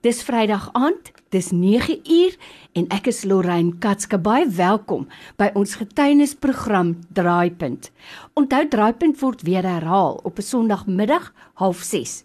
Dis Vrydag aand, dis 9 uur en ek is Lorraine Katske baie welkom by ons getuienisprogram Draaipunt. Onthou Draaipunt word weer herhaal op 'n Sondagmiddag 06:30.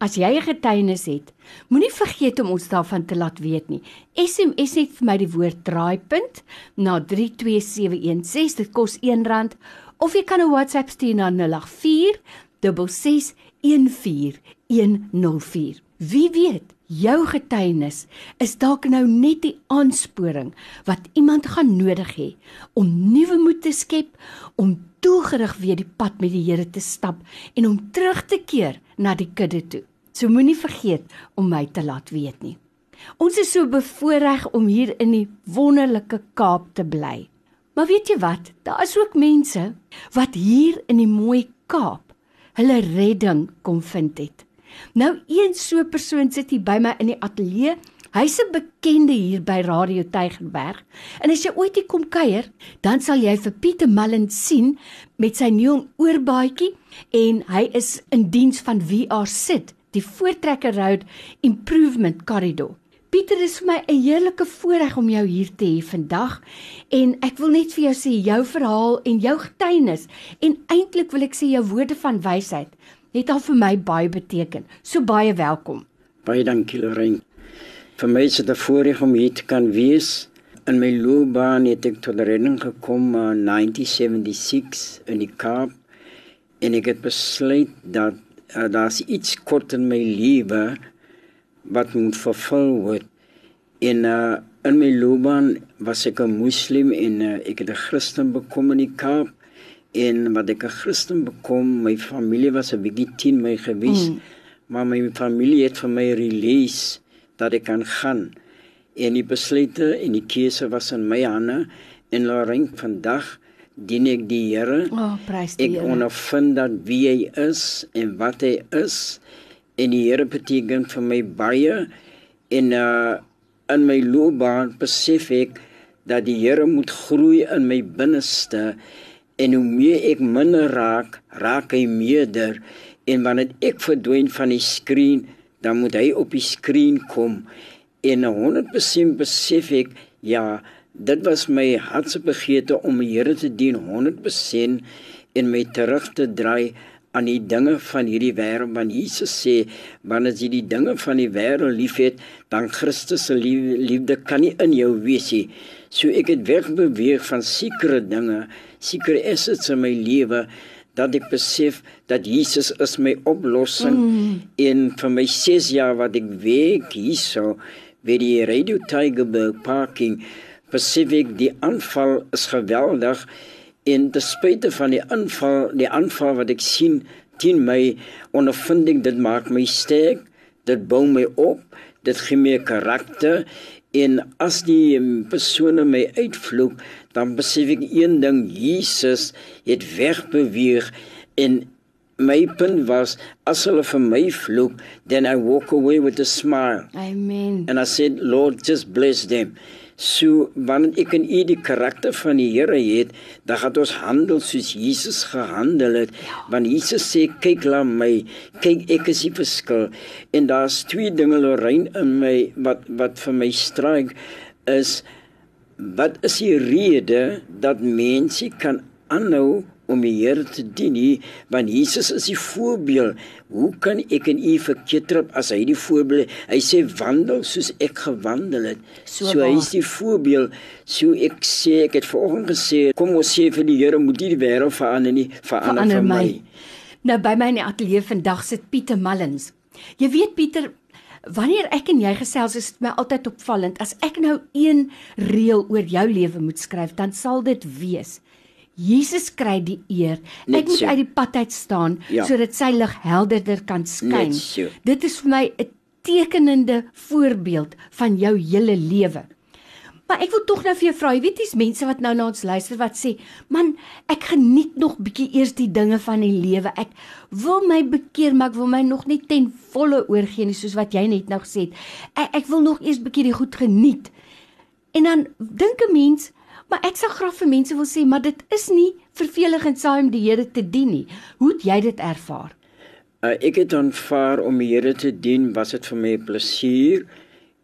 As jy 'n getuienis het, moenie vergeet om ons daarvan te laat weet nie. SMS net vir my die woord Draaipunt na 32716. Dit kos R1 of jy kan 'n WhatsApp stuur na 084 66 14104. Wie weet, jou getuienis is dalk nou net die aansporing wat iemand gaan nodig hê om nuwe moed te skep, om toegerig weer die pad met die Here te stap en om terug te keer na die kudde toe. So moenie vergeet om my te laat weet nie. Ons is so bevoorreg om hier in die wonderlike Kaap te bly. Maar weet jy wat? Daar is ook mense wat hier in die mooi Kaap hulle redding kom vind het. Nou een so persoon sit hier by my in die ateljee. Hy's 'n bekende hier by Radio Tygerberg. En as jy ooit hier kom kuier, dan sal jy vir Pieter Mullen sien met sy nuwe oorbaadjie en hy is in diens van VR Sit, die Voortrekker Road Improvement Corridor. Pieter, is vir my 'n heerlike voorreg om jou hier te hê vandag en ek wil net vir jou sê jou verhaal en jou getuienis en eintlik wil ek sê jou woorde van wysheid het al vir my baie beteken. So baie welkom. Baie dankie Lorraine. Vir my is dit 'n voorreg om hier te kan wees. In my loopbaan het ek tot redding gekom in 1976 in die Kaap en ek het besluit dat uh, daar's iets kort in my lewe wat moet vervul word. En uh, in my loopbaan was ek 'n moslim en uh, ek het 'n Christen bekom in die Kaap en wat ek 'n Christen bekom, my familie was 'n bietjie teen my gewees, mm. maar my familie het vir my release dat ek kan gaan. En die besluite en die keuse was in my hande en Lorraine vandag dien ek die Here. Oh, prys die Here. Ek ondervind dat wie hy is en wat hy is en die Here beteken vir my baie en uh in my loopbaan besef ek dat die Here moet groei in my binneste en hoe meer ek minder raak, raak hy meerder. En wanneer ek verdwyn van die skerm, dan moet hy op die skerm kom. En 100% besef ek ja, dit was my hartse begeerte om die Here te dien 100% en my terug te draai aan die dinge van hierdie wêreld want Jesus sê wanneer jy die dinge van die wêreld liefhet dan Christus se liefde kan nie in jou wees nie so ek het wegbeweeg van sekere dinge sekere assets in my lewe dat ek besef dat Jesus is my oplossing mm. en vir my 6 jaar wat ek werk hierso by die Radio Tigerberg parking Pacific die aanval is geweldig en ten spyte van die aanval die aanval wat ek sien teen my ondervinding dit maak my sterk dit bou my op dit gee my karakter en as die persone my uitvloek dan besef ek een ding Jesus het wegbeweeg en my punt was as hulle vir my vloek then i walk away with a smile. Amen. And i said lord just bless them So wanneer ek in u die karakter van die Here het, dan gaan ons handel soos Jesus gehandel het. Ja. Want Jesus sê kyk na my, kyk ek is die verskil. En daar's twee dinge Lorraine in my wat wat vir my stryk is wat is die rede dat mense kan aanhou om die Here te dien nie, want Jesus is die voorbeeld. Hoe kan ek en u verkeerd trap as hy die voorbeeld? Hy sê wandel soos ek gewandel het. So, so hy is die voorbeeld. So ek sê ek het vanoggend gesê kom ons sê vir die Here moet die wêreld verander nie, verander, verander vir my. my. Nou by my in die ateljee vandag sit Pieter Mullins. Jy weet Pieter Wanneer ek en jy gesels is dit my altyd opvallend as ek nou een reël oor jou lewe moet skryf dan sal dit wees Jesus kry die eer. Net ek moet so. uit die pad uit staan ja. sodat sy lig helderder kan skyn. So. Dit is vir my 'n tekenende voorbeeld van jou hele lewe. Maar ek wil tog nou vir jou vra, jy weet dis mense wat nou na ons luister wat sê, "Man, ek geniet nog bietjie eers die dinge van die lewe. Ek wil my bekeer, maar ek wil my nog nie ten volle oorgee nie soos wat jy net nou gesê het. Ek, ek wil nog eers bietjie die goed geniet." En dan dink 'n mens, Maar ek sal graag vir mense wil sê, maar dit is nie verveligend saam die Here te dien nie. Hoe het jy dit ervaar? Uh, ek het aanvaar om die Here te dien, was dit vir my 'n plesier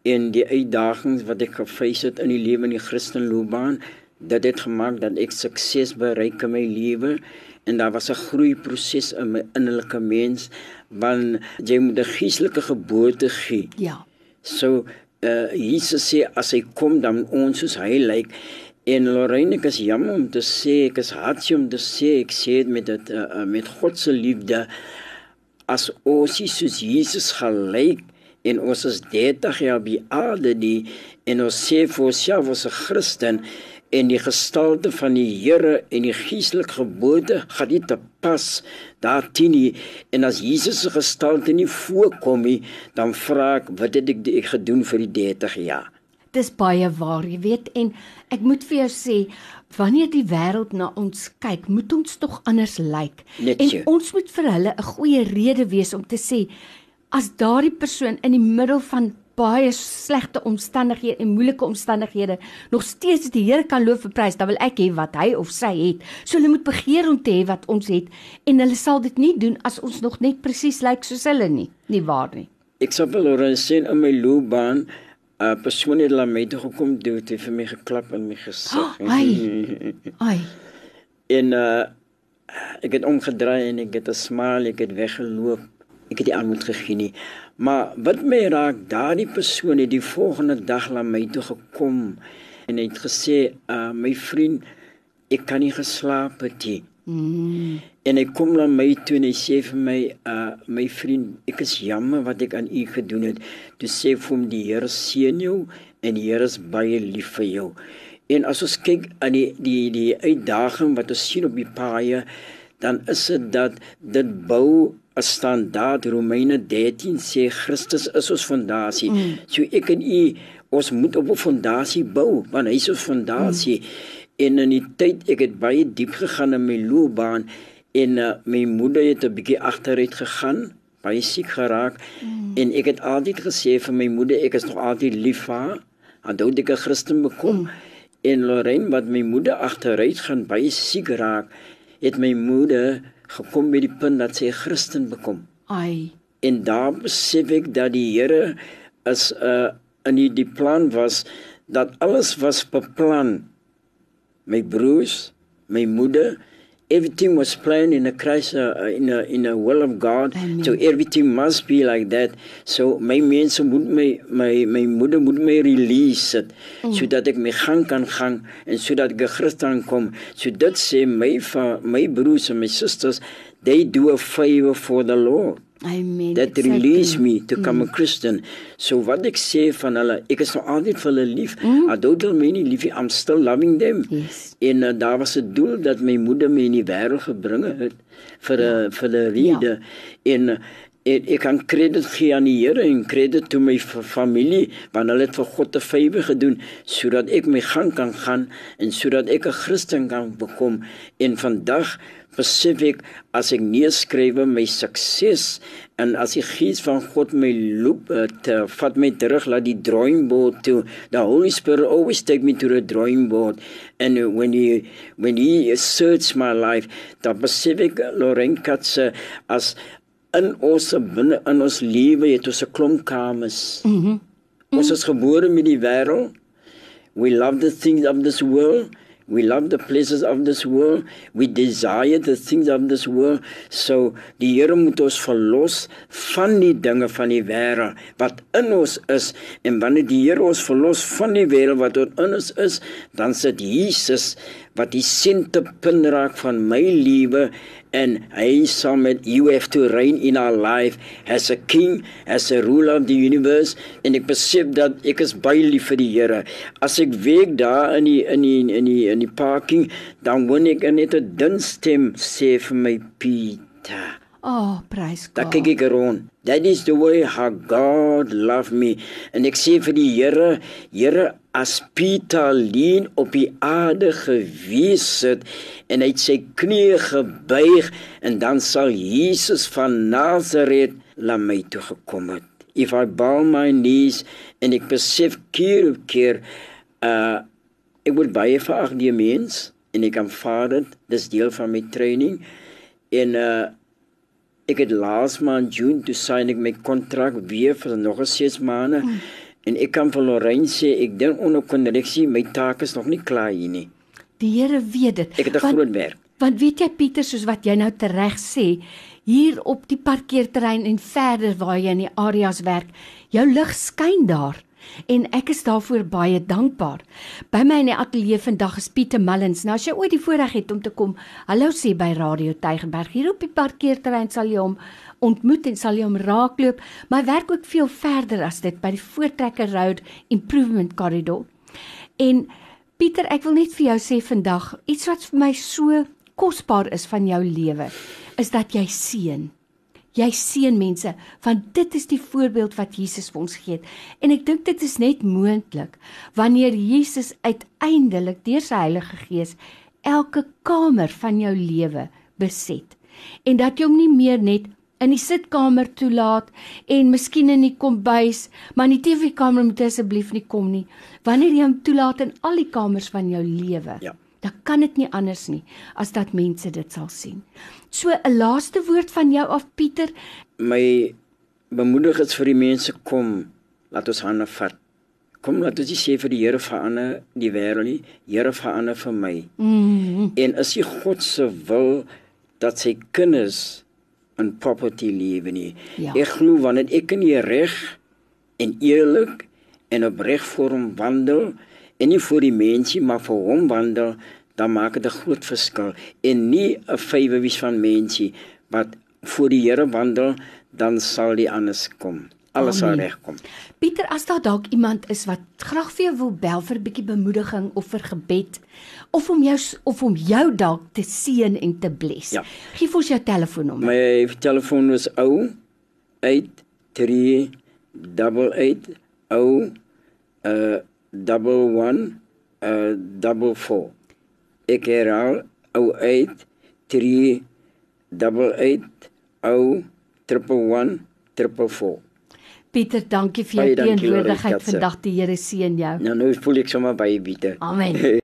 en die uitdagings wat ek gefees het in die lewe in die Christenloopbaan, dit het gemaak dat ek sukses bereik in my lewe en daar was 'n groeiproses in my innerlike mens want jy moet 'n geestelike geboorte gee. Ja. So uh Jesus sê as hy kom dan ons soos hy lyk en Lorraine ek is jammer om te sê ek is hartjie om te sê ek sê dit met dit uh, met God se liefde. As ons soos Jesus gelyk en ons is 30 jaar by aarde die en ons sê vir onsself ons is Christen en die gestalte van die Here en die geestelike geboorte gaan nie te pas daarteen nie. En as Jesus se gestalte nie voorkom nie dan vra ek wat het ek gedoen vir die 30 jaar Dis baie waar jy weet en ek moet vir jou sê wanneer die wêreld na ons kyk moet ons tog anders lyk Net en ons moet vir hulle 'n goeie rede wees om te sê as daardie persoon in die middel van baie slegte omstandighede en moeilike omstandighede nog steeds die Here kan loof en prys, dan wil ek hê wat hy of sy het. So hulle moet begeer om te hê wat ons het en hulle sal dit nie doen as ons nog net presies lyk soos hulle nie. Nie waar nie. ek sê wel oor sien in my loopbaan 'n uh, persoon het laat my toe gekom doen het vir my geklap in my gesig Oh, ai. Ai. en uh ek het omgedraai en ek het 'n smile ek het weggeloop ek het die aanmoed gegee nie maar wat my raak daardie persoon het die volgende dag na my toe gekom en het gesê uh my vriend ek kan nie geslaap het nie Mm. En hy kom na my toe en hy sê vir my, uh my vriend, ek is jammer wat ek aan u gedoen het. Toe sê vir hom die Here seën jou en die Here is baie lief vir jou. En as ons kyk aan die die die uitdaging wat ons sien op die paaie, dan is dit dat dit bou 'n standaard Romeine 13 sê Christus is ons fondasie. Mm. So ek en u ons moet op 'n fondasie bou want hy is ons fondasie. Mm. En in die tyd ek het baie diep gegaan in my loopbaan en uh, my moeder het 'n bietjie agteruit gegaan, baie siek geraak mm. en ek het altyd gesê vir my moeder ek is nog altyd lief vir haar. Onthou ek 'n Christen bekom mm. en Lorraine wat my moeder agteruit gaan baie siek raak, het my moeder gekom by die punt dat sy 'n Christen bekom. Ai. En daar besef ek dat die Here is 'n uh, in die, die plan was dat alles was beplan my broers, my moeder, everything was planned in a Christ uh, in a in a will of God. Amen. So everything must be like that. So my mense moet my my my moeder moet my release it mm. sodat ek my gang kan gaan en sodat ek 'n Christen kom. So dit sê my my broers en my susters, they do a favor for the Lord Amen. that Exactly. release me to come a Christian. So wat ek sê van hulle, ek is nog altyd vir hulle lief. Mm. I don't tell me nie lief, I'm still loving them. Yes. En uh, daar was 'n doel dat my moeder my in die wêreld gebring het vir 'n ja. vir 'n rede. Ja. En uh, en ek kan krediet gee aan die Here en krediet toe my fa- familie want hulle het vir God te vywe gedoen sodat ek my gang kan gaan en sodat ek 'n Christen kan bekom en vandag besef ek as ek neerskrywe my sukses en as die gees van God my loop het uh, vat my terug laat die drawing board toe the holy spirit always take me to the drawing board and uh, when he when he search my life dan besef ek Lorraine Katse as in ons binne in ons lewe het ons 'n klomp kamers. Mhm. Mm ons is gebore met die wêreld. We love the things of this world. We love the pleasures of this world. We desire the things of this world. So die Here moet ons verlos van die dinge van die wêreld wat in ons is en wanneer die Here ons verlos van die wêreld wat in ons is, dan sit Jesus wat die senterpunt raak van my lewe hy sal met you have to reign in our life as a king as a ruler of the universe en ek besef dat ek is baie lief vir die Here as ek week daar in die in die in die in die parking dan hoor ek net 'n dun stem sê vir my Pieter Oh, prys Dan God. kyk ek rond. That is the way how God love me. En ek sê vir die Here, Here, as Pieter leen op die aarde gewees het en hy het sy knieë gebuig en dan sal Jesus van Nasaret na my toe gekom het. If I bow my knees en ek besef keer op keer uh ek word baie verag deur mens en ek aanvaar dit. Dis deel van my training. En uh Ek het laas maand June toe sign ek my kontrak weer vir nog 'n 6 maande. Hmm. En ek kan vir Lorraine sê ek dink onder kondisie my taak is nog nie klaar hier nie. Die Here weet dit. Ek het 'n groot werk. Want weet jy Pieter soos wat jy nou tereg sê, hier op die parkeerterrein en verder waar jy in die areas werk, jou lig skyn daar en ek is daarvoor baie dankbaar. By my in die ateljee vandag is Pieter Mullins. Nou as jy ooit die voorreg het om te kom, hallo sê by Radio Tygerberg. Hier op die parkeerterrein sal jy hom ontmoet en sal jy hom raakloop, maar hy werk ook veel verder as dit by die Voortrekker Road Improvement Corridor. En Pieter, ek wil net vir jou sê vandag iets wat vir my so kosbaar is van jou lewe, is dat jy seën jy seën mense want dit is die voorbeeld wat Jesus vir ons gee. En ek dink dit is net moontlik wanneer Jesus uiteindelik deur sy Heilige Gees elke kamer van jou lewe beset en dat jy hom nie meer net in die sitkamer toelaat en miskien in die kombuis, maar in die TV-kamer moet asseblief nie kom nie. Wanneer jy hom toelaat in al die kamers van jou lewe. Ja dan kan dit nie anders nie as dat mense dit sal sien. So 'n laaste woord van jou af Pieter. My bemoedig is vir die mense kom, laat ons hande vat. Kom laat ons sê vir die Here verander die wêreld nie, Here verander vir my. Mm -hmm. En as jy God se wil dat sy kinders in property lewe nie. Ja. Ek glo wanneer ek in die reg en eerlik en opreg voor hom wandel, en nie vir die mensie maar vir hom wandel dan maak dit 'n groot verskil. En nie 'n vywe wies van mensie wat voor die Here wandel dan sal die anders kom. Alles sal regkom Pieter as daar dalk iemand is wat graag vir jou wil bel vir 'n bietjie bemoediging of vir gebed of om jou of om jou dalk te seën en te bless ja. gee vir ons jou telefoonnommer. My telefoon is ou 83 88 ou uh double one uh double four. Ek herhaal ou 8 3 double 8 ou triple one triple four. Pieter, dankie vir jou teenwoordigheid vandag. Die Here seën jou. Nou nou voel ek sommer baie beter. Amen.